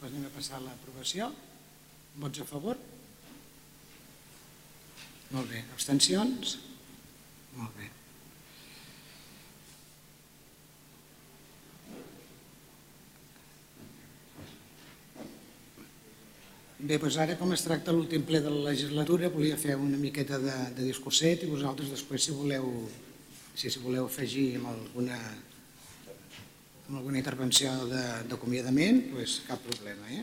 Doncs anem a passar a l'aprovació. Vots a favor? Molt bé. Abstencions? Molt bé. Bé, doncs ara, com es tracta l'últim ple de la legislatura, volia fer una miqueta de, de discurset i vosaltres després, si voleu, si, si voleu afegir amb alguna, amb alguna intervenció d'acomiadament, doncs cap problema. Eh?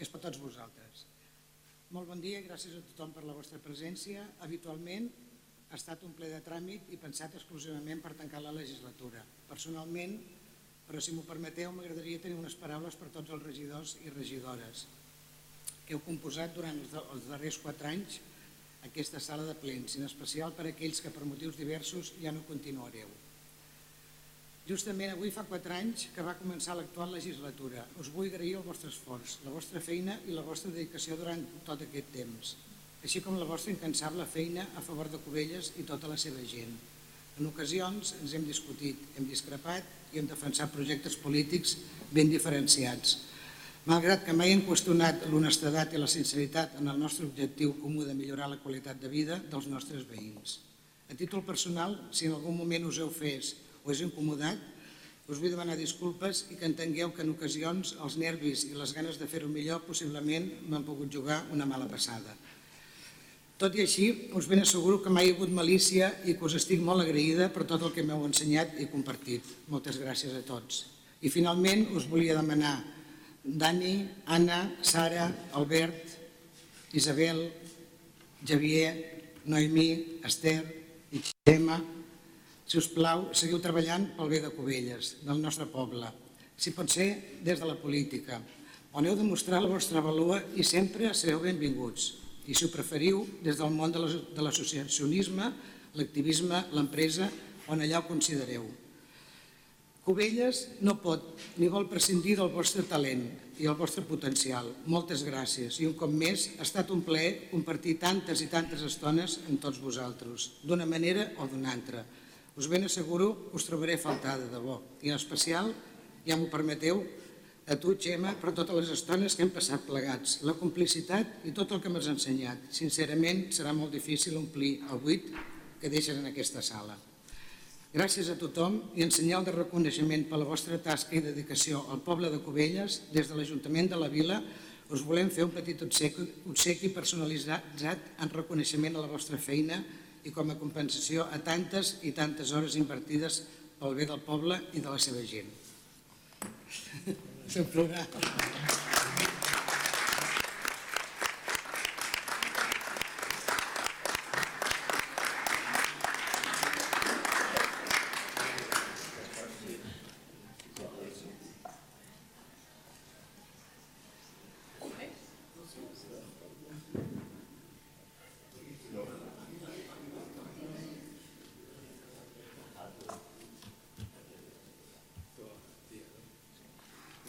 És per tots vosaltres. Molt bon dia gràcies a tothom per la vostra presència. Habitualment ha estat un ple de tràmit i pensat exclusivament per tancar la legislatura. Personalment, però si m'ho permeteu, m'agradaria tenir unes paraules per tots els regidors i regidores que heu composat durant els darrers quatre anys aquesta sala de plens, en especial per aquells que per motius diversos ja no continuareu. Justament avui fa quatre anys que va començar l'actual legislatura. Us vull agrair el vostre esforç, la vostra feina i la vostra dedicació durant tot aquest temps així com la vostra incansable feina a favor de Cubelles i tota la seva gent. En ocasions ens hem discutit, hem discrepat i hem defensat projectes polítics ben diferenciats. Malgrat que mai hem qüestionat l'honestedat i la sinceritat en el nostre objectiu comú de millorar la qualitat de vida dels nostres veïns. A títol personal, si en algun moment us heu fes o és incomodat, us vull demanar disculpes i que entengueu que en ocasions els nervis i les ganes de fer-ho millor possiblement m'han pogut jugar una mala passada. Tot i així, us ben asseguro que mai ha hagut malícia i que us estic molt agraïda per tot el que m'heu ensenyat i compartit. Moltes gràcies a tots. I finalment us volia demanar Dani, Anna, Sara, Albert, Isabel, Javier, Noemí, Esther i Xema, si us plau, seguiu treballant pel bé de Cubelles, del nostre poble. Si pot ser, des de la política, on heu de mostrar la vostra valua i sempre sereu benvinguts i, si ho preferiu, des del món de l'associacionisme, l'activisme, l'empresa, on allà ho considereu. Cubelles no pot ni vol prescindir del vostre talent i el vostre potencial. Moltes gràcies i un cop més ha estat un plaer compartir tantes i tantes estones amb tots vosaltres, d'una manera o d'una altra. Us ben asseguro que us trobaré faltada de bo i en especial, ja m'ho permeteu, a tu, Gemma, per totes les estones que hem passat plegats, la complicitat i tot el que m'has ensenyat. Sincerament, serà molt difícil omplir el buit que deixes en aquesta sala. Gràcies a tothom i en senyal de reconeixement per la vostra tasca i dedicació al poble de Cubelles, des de l'Ajuntament de la Vila, us volem fer un petit obsequi personalitzat en reconeixement a la vostra feina i com a compensació a tantes i tantes hores invertides pel bé del poble i de la seva gent. Sem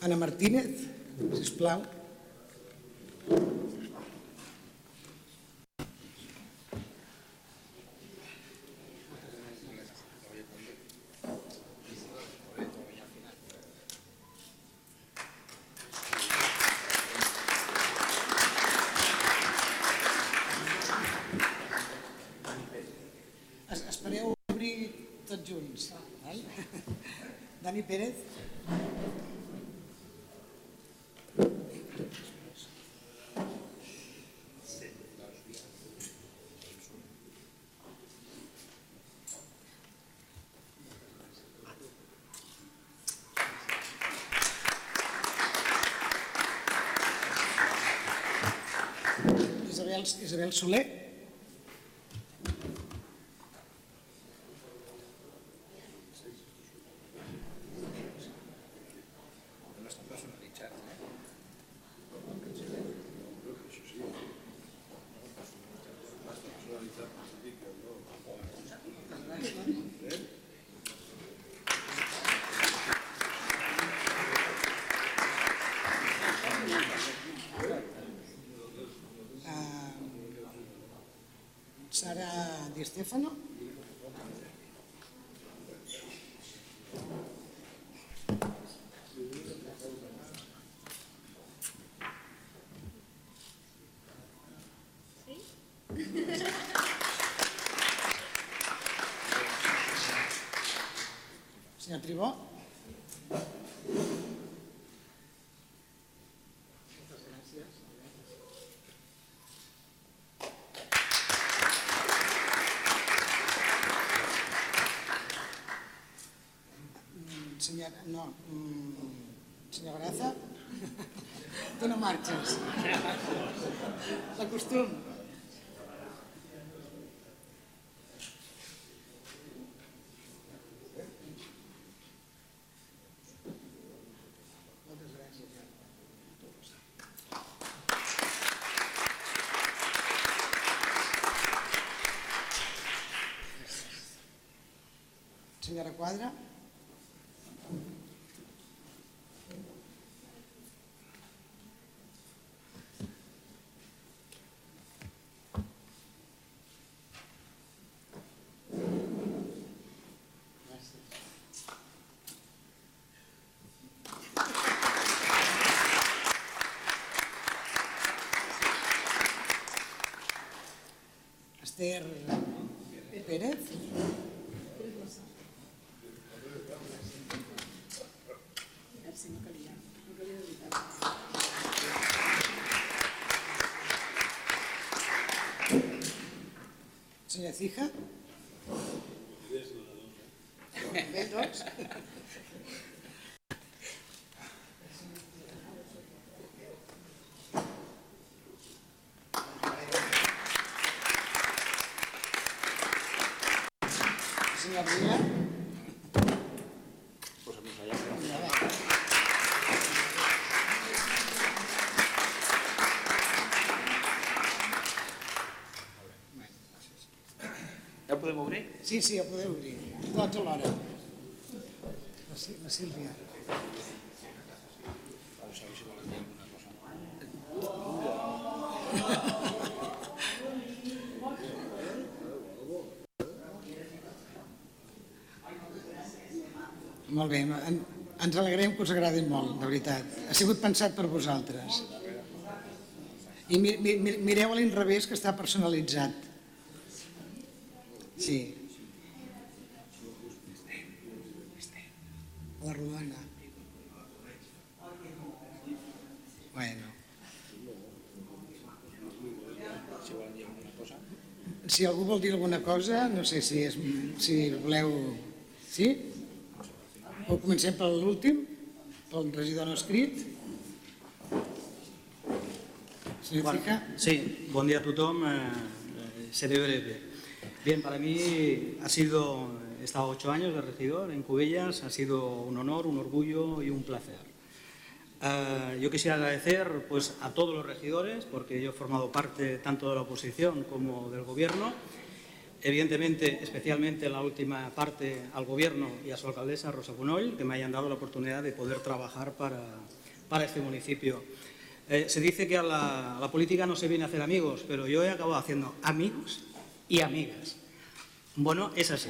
Ana Martínez, sisplau. Espereu obrir tots junts. Dani Pérez. Isabel, Soler. Sara Di Stefano. Senyor Tribó? Mm, Senyor, no, mm, senyor Graza? Tu no marxes. La costum. Moltes gràcies. Senyora Quadra? Esther Pérez? Senyor Cija? Bé, tots? Senyor Vila? Ja ho podem obrir? Sí, sí, ho podeu obrir. La, Sil- la Sílvia. Bé, en- ens alegrem que us agradi molt, de veritat. Ha sigut pensat per vosaltres. I mi, mi, mi- mireu a l'inrevés que està personalitzat. Sí. La rodona. Bueno. Si algú vol dir alguna cosa, no sé si, és, si voleu... Sí? O comencem per l'últim, pel regidor no escrit. Senyor Fica? sí, buen día a tothom. eh, eh, seré breve. Bien, para mí ha sido, he estado ocho años de regidor en Cubellas, ha sido un honor, un orgullo y un placer. Eh, yo quisiera agradecer pues, a todos los regidores, porque yo he formado parte tanto de la oposición como del gobierno. Evidentemente, especialmente la última parte al gobierno y a su alcaldesa, Rosa Punoll, que me hayan dado la oportunidad de poder trabajar para, para este municipio. Eh, se dice que a la, la política no se viene a hacer amigos, pero yo he acabado haciendo amigos y amigas. Bueno, es así.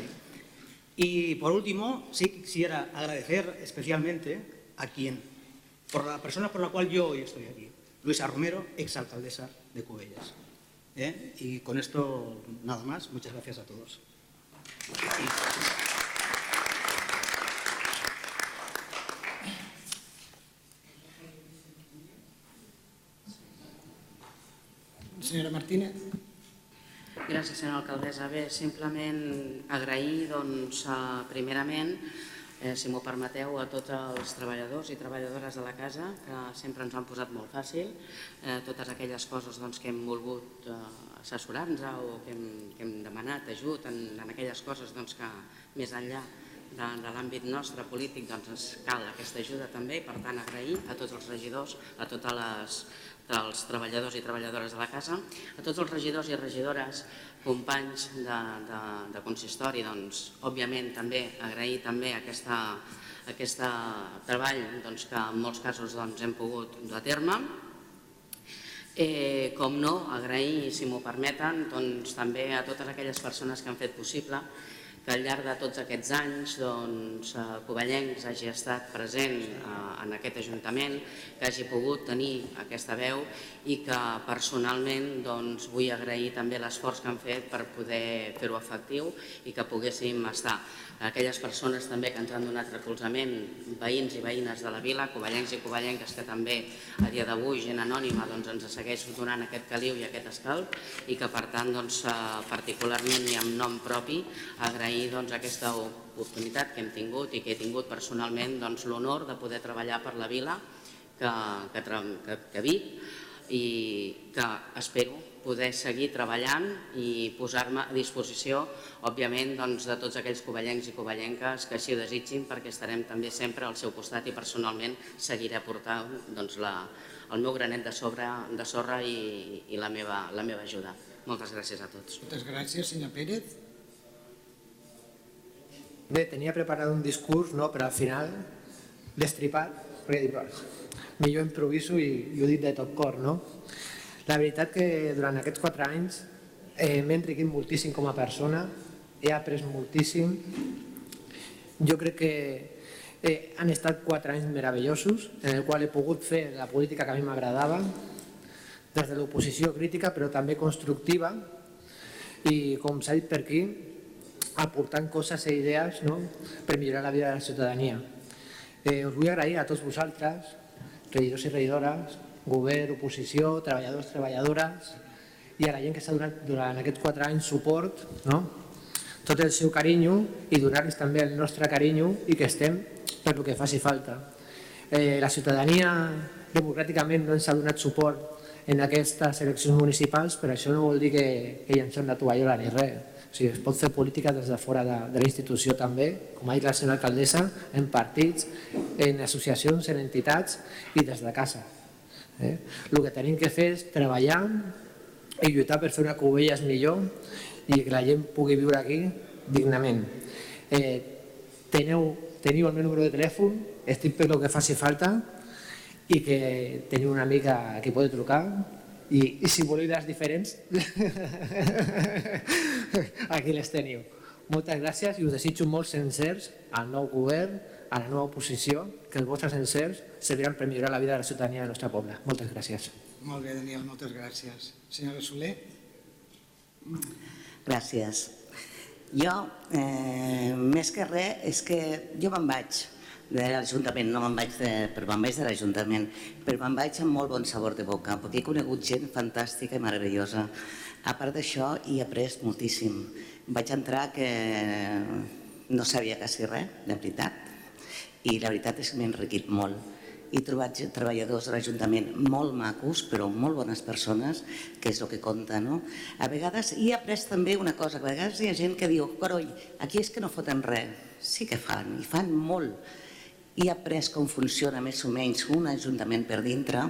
Y por último, sí quisiera agradecer especialmente a quien, por la persona por la cual yo hoy estoy aquí, Luisa Romero, exalcaldesa de Cubellas. ¿Eh? Y con esto nada más, muchas gracias a todos. Senyora Martínez? Gràcies, senyora alcaldessa. Bé, simplement agrair, doncs, eh, primerament, eh, si m'ho permeteu, a tots els treballadors i treballadores de la casa, que sempre ens han posat molt fàcil, eh, totes aquelles coses doncs, que hem volgut eh, assessorar-nos o que hem, que hem demanat ajut en, en aquelles coses doncs, que més enllà de, de l'àmbit nostre polític doncs, ens cal aquesta ajuda també. I per tant agrair a tots els regidors, a totes les dels treballadors i treballadores de la casa, a tots els regidors i regidores, companys de, de, de consistori, doncs, òbviament també agrair també aquesta, aquesta treball doncs, que en molts casos doncs, hem pogut dur a terme. Eh, com no, agrair, si m'ho permeten, doncs, també a totes aquelles persones que han fet possible que al llarg de tots aquests anys doncs, eh, Covellencs hagi estat present eh, en aquest Ajuntament, que hagi pogut tenir aquesta veu i que personalment doncs, vull agrair també l'esforç que han fet per poder fer-ho efectiu i que poguéssim estar. Aquelles persones també que ens han donat recolzament, veïns i veïnes de la vila, covellencs i covellenques que també a dia d'avui, gent anònima, doncs, ens segueix donant aquest caliu i aquest escalp i que per tant doncs, eh, particularment i amb nom propi agrair doncs, aquesta oportunitat que hem tingut i que he tingut personalment doncs, l'honor de poder treballar per la vila que, que, que, que vic i que espero poder seguir treballant i posar-me a disposició, òbviament, doncs, de tots aquells covellencs i covellenques que així ho desitgin, perquè estarem també sempre al seu costat i personalment seguiré aportant doncs, la, el meu granet de, sobre, de sorra i, i la, meva, la meva ajuda. Moltes gràcies a tots. Moltes gràcies, senyor Pérez. Bé, tenia preparat un discurs, no, però al final destripat, perquè dic, millor improviso i, i ho dic de tot cor, no? La veritat que durant aquests quatre anys eh, m'he enriquit moltíssim com a persona, he après moltíssim. Jo crec que eh, han estat quatre anys meravellosos en el qual he pogut fer la política que a mi m'agradava, des de l'oposició crítica però també constructiva i com s'ha dit per aquí, aportant coses i idees no? per millorar la vida de la ciutadania. Eh, us vull agrair a tots vosaltres, regidors i regidores, govern, oposició, treballadors, treballadores i a la gent que s'ha donat durant aquests quatre anys suport, no? tot el seu carinyo i donar-los també el nostre carinyo i que estem per el que faci falta. Eh, la ciutadania democràticament no ens ha donat suport en aquestes eleccions municipals, però això no vol dir que, que hem de tovallola ni res. O sigui, es pot fer política des de fora de, de la institució també, com ha dit la senyora alcaldessa, en partits, en associacions, en entitats i des de casa. Eh? El que tenim que fer és treballar i lluitar per fer una Covelles millor i que la gent pugui viure aquí dignament. Eh, teniu, teniu el meu número de telèfon, estic per el que faci falta i que teniu una amiga que pot trucar i, i si voleu idees diferents, aquí les teniu. Moltes gràcies i us desitjo molts sencers al nou govern, a la nova oposició, que els vostres sencers serviran per millorar la vida de la ciutadania del nostre poble. Moltes gràcies. Molt bé, Daniel, moltes gràcies. Senyora Soler. Gràcies. Jo, eh, més que res, és que jo me'n vaig de l'Ajuntament, no me'n vaig, de, però me'n vaig de l'Ajuntament, però me'n vaig amb molt bon sabor de boca, perquè he conegut gent fantàstica i meravellosa. A part d'això, he après moltíssim. Vaig entrar que no sabia quasi res, de veritat, i la veritat és que m'he enriquit molt. He trobat treballadors de l'Ajuntament molt macos, però molt bones persones, que és el que compta, no? A vegades, i he après també una cosa, a vegades hi ha gent que diu, coroll, aquí és que no foten res. Sí que fan, i fan molt he après com funciona més o menys un ajuntament per dintre,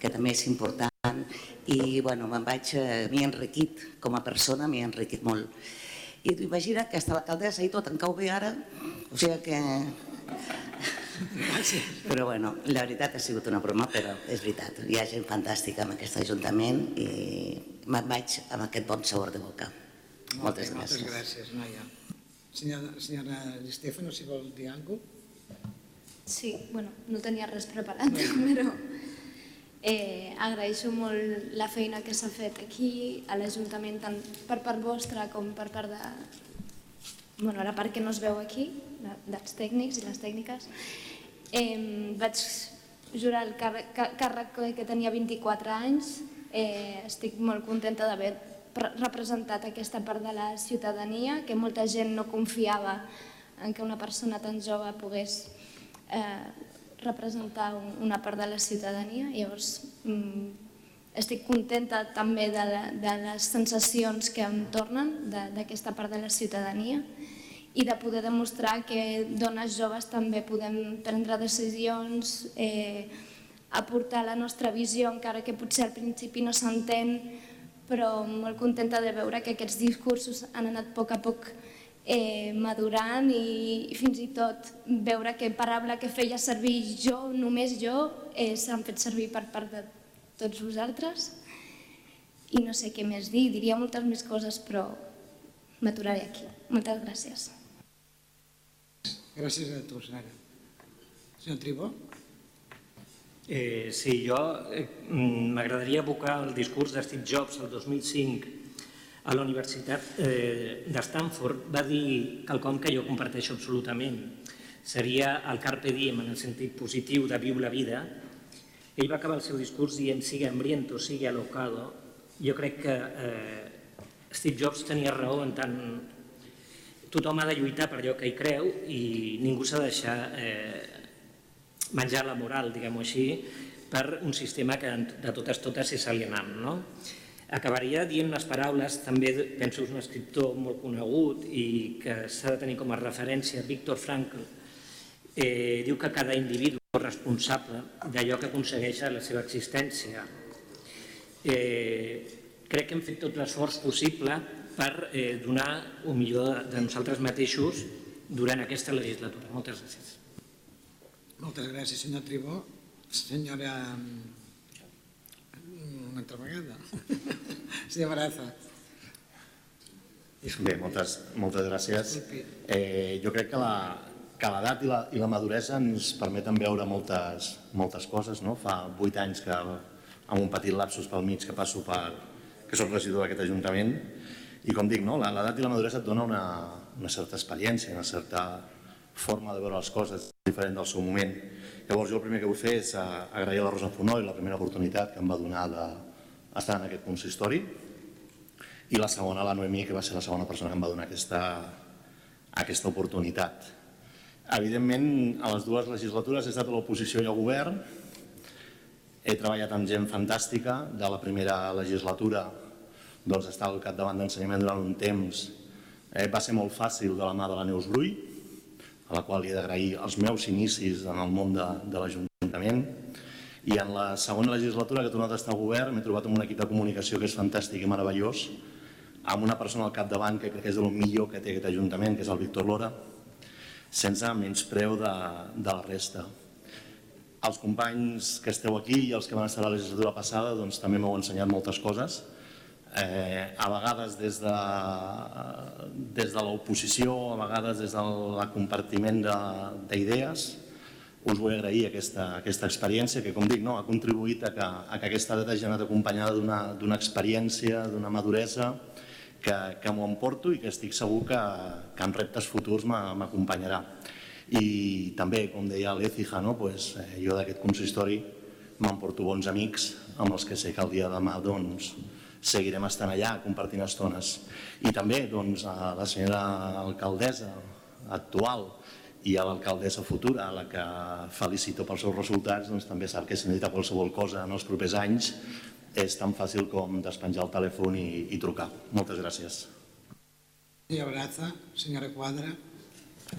que també és important, i bueno, me'n vaig, eh, m'he enriquit com a persona, m'he enriquit molt. I imagina que està l'alcaldessa i tot em cau bé ara, o sigui que... Però bueno, la veritat ha sigut una broma, però és veritat. Hi ha gent fantàstica en aquest Ajuntament i me'n vaig amb aquest bon sabor de boca. Moltes gràcies. Moltes gràcies, noia. Senyora, senyora Estefano, si vol dir alguna cosa? Sí, bueno, no tenia res preparat, però eh, agraeixo molt la feina que s'ha fet aquí, a l'Ajuntament, tant per part vostra com per part de... Bueno, la part que no es veu aquí, dels tècnics i les tècniques. Eh, vaig jurar el càrrec, que tenia 24 anys. Eh, estic molt contenta d'haver representat aquesta part de la ciutadania, que molta gent no confiava en que una persona tan jove pogués eh, representar una part de la ciutadania. Llavors, mm, estic contenta també de, la, de les sensacions que em tornen d'aquesta part de la ciutadania i de poder demostrar que dones joves també podem prendre decisions, eh, aportar la nostra visió, encara que potser al principi no s'entén, però molt contenta de veure que aquests discursos han anat a poc a poc eh, madurant i, i fins i tot veure que paraula que feia servir jo, només jo, eh, s'han fet servir per part de tots vosaltres. i no sé què més dir, diria moltes més coses, però m'aturaré aquí. Moltes gràcies. Gràcies a tu, Sara. Senyor Tribó? Eh, sí, jo eh, mm, m'agradaria evocar el discurs de Steve Jobs el 2005 a la Universitat eh, de Stanford. Va dir quelcom que jo comparteixo absolutament. Seria el carpe diem en el sentit positiu de viu la vida. Ell va acabar el seu discurs dient sigue hambriento, sigue alocado. Jo crec que eh, Steve Jobs tenia raó en tant tothom ha de lluitar per allò que hi creu i ningú s'ha de deixar eh, menjar la moral, diguem-ho així, per un sistema que de totes totes és alienant. No? Acabaria dient unes paraules, també penso que és un escriptor molt conegut i que s'ha de tenir com a referència, Víctor Frankl, eh, diu que cada individu és responsable d'allò que aconsegueix a la seva existència. Eh, crec que hem fet tot l'esforç possible per eh, donar el millor de nosaltres mateixos durant aquesta legislatura. Moltes gràcies. Moltes gràcies, senyor Tribó. Senyora... Una altra vegada. Senyor Baraza. Bé, moltes, moltes gràcies. Eh, jo crec que la, que l'edat i, la, i la maduresa ens permeten veure moltes, moltes coses. No? Fa vuit anys que, amb un petit lapsus pel mig que passo per, que soc regidor d'aquest Ajuntament, i com dic, no? l'edat i la maduresa et dona una, una certa experiència, una certa forma de veure les coses diferent del seu moment. Llavors jo el primer que vull fer és agrair a la Rosa Fonoll la primera oportunitat que em va donar d'estar en aquest consistori i la segona la Noemí, que va ser la segona persona que em va donar aquesta, aquesta oportunitat. Evidentment, a les dues legislatures he estat a l'oposició i al govern, he treballat amb gent fantàstica, de la primera legislatura doncs, estar al capdavant d'ensenyament durant un temps eh, va ser molt fàcil de la mà de la Neus Brull, a la qual li he d'agrair els meus inicis en el món de, de l'Ajuntament, i en la segona legislatura que he tornat a estar al govern m'he trobat amb un equip de comunicació que és fantàstic i meravellós, amb una persona al capdavant que crec que és el millor que té aquest Ajuntament, que és el Víctor Lora, sense menyspreu de, de la resta. Els companys que esteu aquí i els que van estar a la legislatura passada doncs, també m'heu ensenyat moltes coses, eh, a vegades des de, des de l'oposició, a vegades des del compartiment d'idees. Us vull agrair aquesta, aquesta experiència que, com dic, no, ha contribuït a que, a que aquesta data hagi anat acompanyada d'una experiència, d'una maduresa, que, que m'ho emporto i que estic segur que, que en reptes futurs m'acompanyarà. I també, com deia l'Ecija, no? pues, eh, jo d'aquest consistori m'emporto bons amics amb els que sé que el dia de demà doncs, seguirem estant allà compartint estones. I també doncs, a la senyora alcaldessa actual i a l'alcaldessa futura, a la que felicito pels seus resultats, doncs també sap que si necessita qualsevol cosa en els propers anys és tan fàcil com despenjar el telèfon i, i trucar. Moltes gràcies. Senyor Braza, senyora Quadra.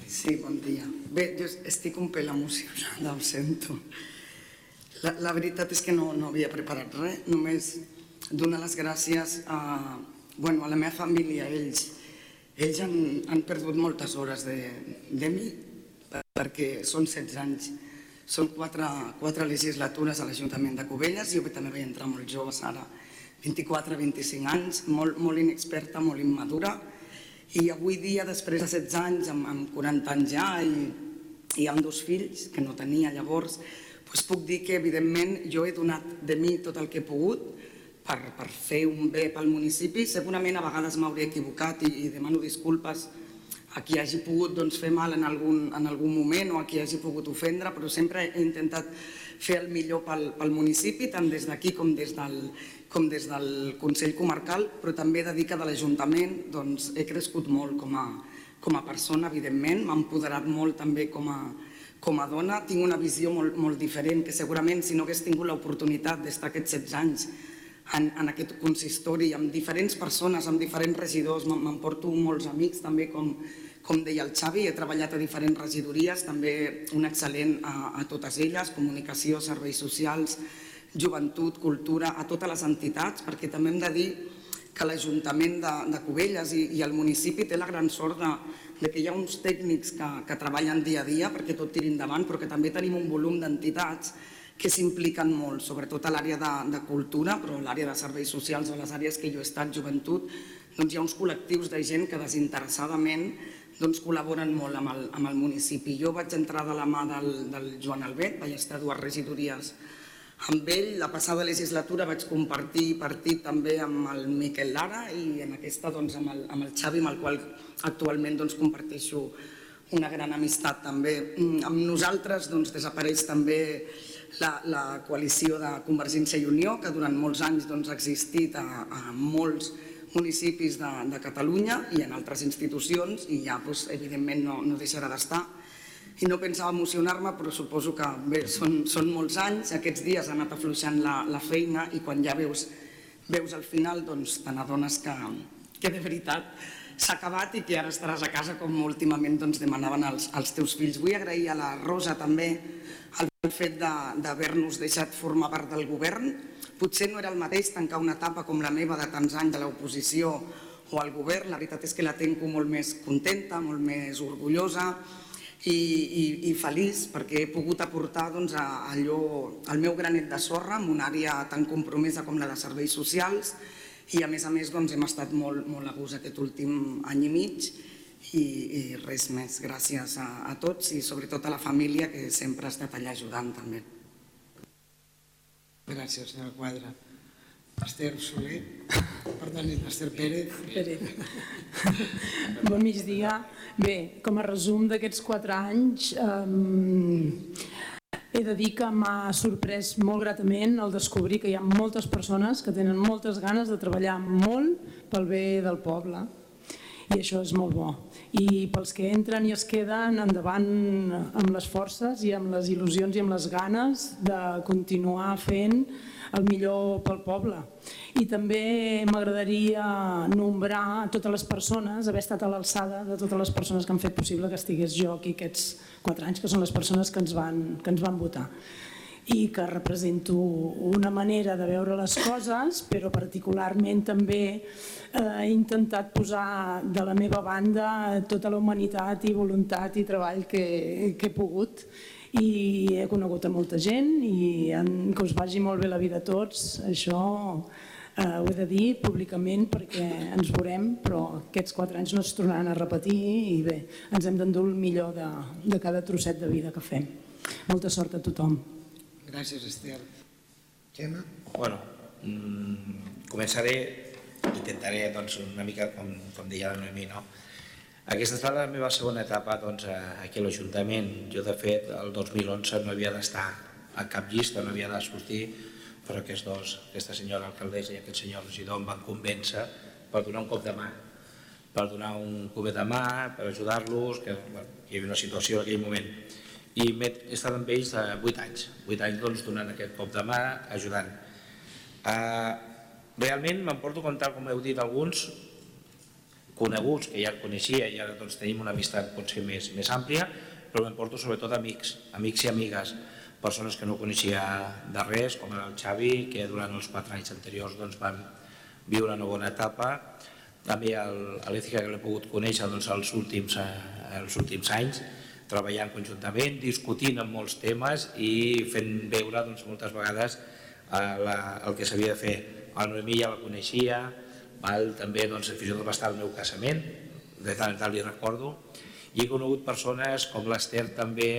Sí, bon dia. Bé, jo estic un pèl emocionada, ho sento. La, la veritat és que no, no havia preparat res, només donar les gràcies a, bueno, a la meva família, ells. Ells han, han perdut moltes hores de, de mi, perquè són 16 anys. Són quatre, quatre legislatures a l'Ajuntament de Cubelles, jo també vaig entrar molt jove, ara 24-25 anys, molt, molt inexperta, molt immadura, i avui dia, després de 16 anys, amb, amb 40 anys ja, i, i amb dos fills, que no tenia llavors, doncs puc dir que, evidentment, jo he donat de mi tot el que he pogut per, per fer un bé pel municipi. Segurament a vegades m'hauré equivocat i, i demano disculpes a qui hagi pogut doncs, fer mal en algun, en algun moment o a qui hagi pogut ofendre, però sempre he intentat fer el millor pel, pel municipi, tant des d'aquí com, des del, com des del Consell Comarcal, però també he de dir que de l'Ajuntament doncs, he crescut molt com a, com a persona, evidentment, m'ha empoderat molt també com a, com a dona, tinc una visió molt, molt diferent, que segurament si no hagués tingut l'oportunitat d'estar aquests 16 anys en, en aquest consistori amb diferents persones, amb diferents regidors, m'emporto molts amics també com, com deia el Xavi, he treballat a diferents regidories, també un excel·lent a, a totes elles, comunicació, serveis socials, joventut, cultura, a totes les entitats, perquè també hem de dir que l'Ajuntament de, de Cubelles i, i el municipi té la gran sort de, de que hi ha uns tècnics que, que treballen dia a dia perquè tot tiri endavant, però que també tenim un volum d'entitats que s'impliquen molt, sobretot a l'àrea de, de cultura, però l'àrea de serveis socials o les àrees que jo he estat, joventut, doncs hi ha uns col·lectius de gent que desinteressadament doncs, col·laboren molt amb el, amb el municipi. Jo vaig entrar de la mà del, del Joan Albet, vaig estar dues regidories amb ell. La passada legislatura vaig compartir partit també amb el Miquel Lara i en aquesta doncs, amb, el, amb el Xavi, amb el qual actualment doncs, comparteixo una gran amistat també. Mm, Amb nosaltres doncs, desapareix també la, la coalició de Convergència i Unió, que durant molts anys doncs, ha existit a, a molts municipis de, de Catalunya i en altres institucions i ja doncs, evidentment no, no deixarà d'estar. I no pensava emocionar-me, però suposo que bé, són, són molts anys, aquests dies ha anat afluixant la, la feina i quan ja veus, veus al final doncs te n'adones que, que de veritat s'ha acabat i que ara estaràs a casa com últimament doncs, demanaven els, els teus fills. Vull agrair a la Rosa també el fet de- d'haver-nos deixat formar part del govern. Potser no era el mateix tancar una etapa com la meva de tants anys de l'oposició o al govern, la veritat és que la tenco molt més contenta, molt més orgullosa i, i, i feliç perquè he pogut aportar doncs, a, allò, el meu granet de sorra en una àrea tan compromesa com la de serveis socials i a més a més doncs, hem estat molt, molt a gust aquest últim any i mig i, i res més. Gràcies a, a tots i sobretot a la família que sempre ha estat allà ajudant també. Gràcies, senyora Quadra. Esther Soler, perdoni, Esther Pérez. Pérez. Bon migdia. Bé, com a resum d'aquests quatre anys, eh, he de dir que m'ha sorprès molt gratament el descobrir que hi ha moltes persones que tenen moltes ganes de treballar molt pel bé del poble i això és molt bo. I pels que entren i es queden endavant amb les forces i amb les il·lusions i amb les ganes de continuar fent el millor pel poble. I també m'agradaria nombrar totes les persones, haver estat a l'alçada de totes les persones que han fet possible que estigués jo aquí aquests quatre anys, que són les persones que ens van, que ens van votar i que represento una manera de veure les coses, però particularment també eh, he intentat posar de la meva banda tota la humanitat i voluntat i treball que, que he pogut i he conegut a molta gent i en, que us vagi molt bé la vida a tots, això eh, ho he de dir públicament perquè ens veurem, però aquests quatre anys no es tornaran a repetir i bé, ens hem d'endur el millor de, de cada trosset de vida que fem. Molta sort a tothom. Gràcies, Esther. Gemma? Bueno, mm, començaré, intentaré doncs, una mica, com, com deia la Noemí, no? Aquesta serà la meva segona etapa doncs, a- aquí a l'Ajuntament. Jo, de fet, el 2011 no havia d'estar a cap llista, no havia de sortir, però aquests dos, aquesta senyora alcaldessa i aquest senyor regidor em van convèncer per donar un cop de mà per donar un cubet de mà, per ajudar-los, que bueno, hi havia una situació en aquell moment. I m'he he estat amb ells de 8 anys, 8 anys doncs, donant aquest cop de mà, ajudant. Uh, realment m'emporto com tal com heu dit alguns, coneguts, que ja coneixia i ara doncs, tenim una amistat potser més, més àmplia, però m'emporto sobretot amics, amics i amigues, persones que no coneixia de res, com el Xavi, que durant els 4 anys anteriors doncs, van viure una bona etapa, també l'Ètica que l'he pogut conèixer doncs, els, últims, eh, els últims anys, treballant conjuntament, discutint en molts temes i fent veure doncs, moltes vegades eh, la, el que s'havia de fer. El Noemí ja la coneixia, val? també doncs, fins i tot va estar al meu casament, de tant en tant li recordo, i he conegut persones com l'Ester també,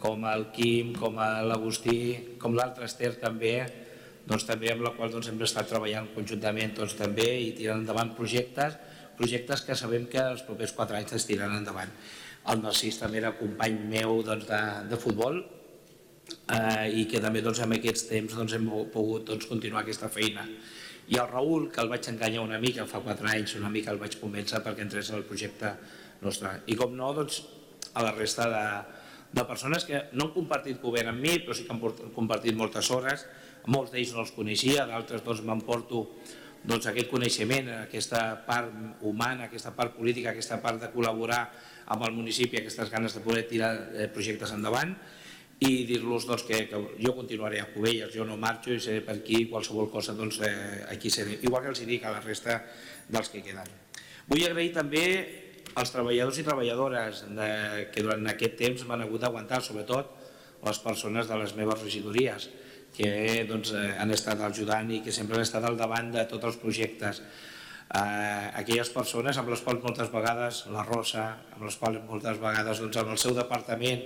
com el Quim, com l'Agustí, com l'altre Ester també, doncs també amb la qual doncs, hem estat treballant conjuntament doncs, també i tirant endavant projectes, projectes que sabem que els propers quatre anys es tiraran endavant. El Narcís també era company meu doncs, de, de futbol eh, i que també doncs, en aquests temps doncs, hem pogut doncs, continuar aquesta feina. I el Raül, que el vaig enganyar una mica fa quatre anys, una mica el vaig convèncer perquè entrés en el projecte nostre. I com no, doncs, a la resta de, de persones que no han compartit govern amb mi, però sí que han compartit moltes hores, molts d'ells no els coneixia, d'altres doncs m'emporto doncs, aquest coneixement, aquesta part humana, aquesta part política, aquesta part de col·laborar amb el municipi, aquestes ganes de poder tirar eh, projectes endavant i dir-los doncs, que, que jo continuaré a Cubelles, jo no marxo i seré per aquí, qualsevol cosa doncs, eh, aquí seré, igual que els dic a la resta dels que queden. Vull agrair també als treballadors i treballadores de, que durant aquest temps m'han hagut d'aguantar, sobretot les persones de les meves regidories, que doncs, eh, han estat ajudant i que sempre han estat al davant de tots els projectes. Eh, aquelles persones amb les quals moltes vegades, la Rosa, amb les quals moltes vegades doncs, amb el seu departament,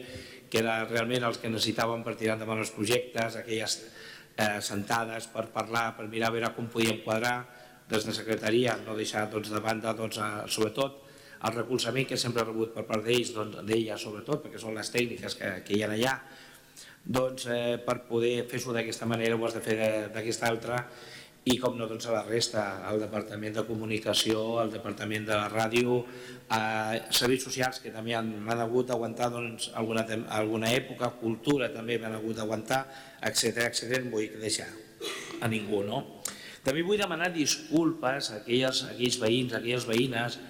que era realment els que necessitaven per tirar endavant els projectes, aquelles eh, sentades per parlar, per mirar a veure com podíem quadrar, des de secretaria, no deixar doncs, de banda doncs, eh, sobretot el recolzament que sempre he rebut per part d'ells, doncs, d'ella sobretot, perquè són les tècniques que, que hi ha allà, doncs eh, per poder fer-ho d'aquesta manera ho has de fer d'aquesta altra i com no doncs a la resta, al Departament de Comunicació, al Departament de la Ràdio, a serveis socials que també han, han hagut d'aguantar doncs, alguna, alguna època, cultura també han hagut d'aguantar, etc etc. no vull deixar a ningú. No? També vull demanar disculpes a aquelles, a aquells veïns, a aquelles veïnes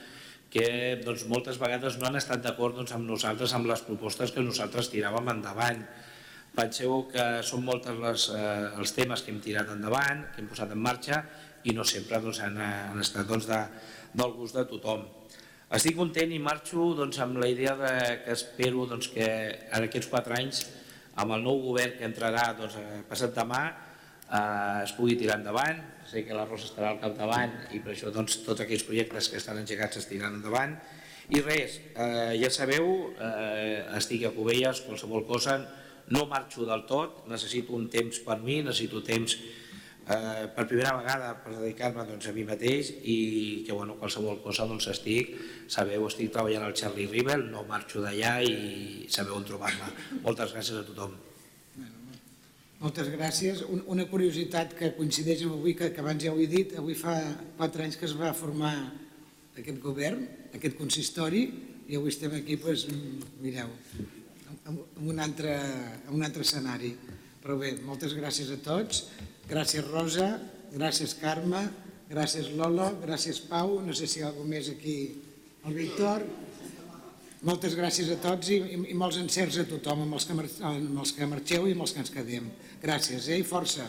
que doncs, moltes vegades no han estat d'acord doncs, amb nosaltres, amb les propostes que nosaltres tiràvem endavant. Penseu que són moltes les, eh, els temes que hem tirat endavant, que hem posat en marxa i no sempre doncs, han, han estat doncs, de, del gust de tothom. Estic content i marxo doncs, amb la idea de, que espero doncs, que en aquests quatre anys, amb el nou govern que entrarà doncs, eh, passat demà, eh, es pugui tirar endavant, sé que la Rosa estarà al capdavant i per això doncs, tots aquells projectes que estan engegats es tiraran endavant. I res, eh, ja sabeu, eh, estic a Cubelles, qualsevol cosa, no marxo del tot, necessito un temps per mi, necessito temps eh, per primera vegada per dedicar-me doncs, a mi mateix i que bueno, qualsevol cosa doncs, estic, sabeu, estic treballant al Charlie River, no marxo d'allà i sabeu on trobar-me. Moltes gràcies a tothom. Moltes gràcies. Una curiositat que coincideix amb avui, que, que abans ja ho he dit, avui fa quatre anys que es va formar aquest govern, aquest consistori, i avui estem aquí, doncs, mireu, en un altre, en un altre escenari. Però bé, moltes gràcies a tots. Gràcies Rosa, gràcies Carme, gràcies Lolo, gràcies Pau, no sé si hi ha algú més aquí, el Víctor. Moltes gràcies a tots i, i, i molts encerts a tothom, amb els, que, amb els que marxeu i amb els que ens quedem. Gràcies, eh? I força.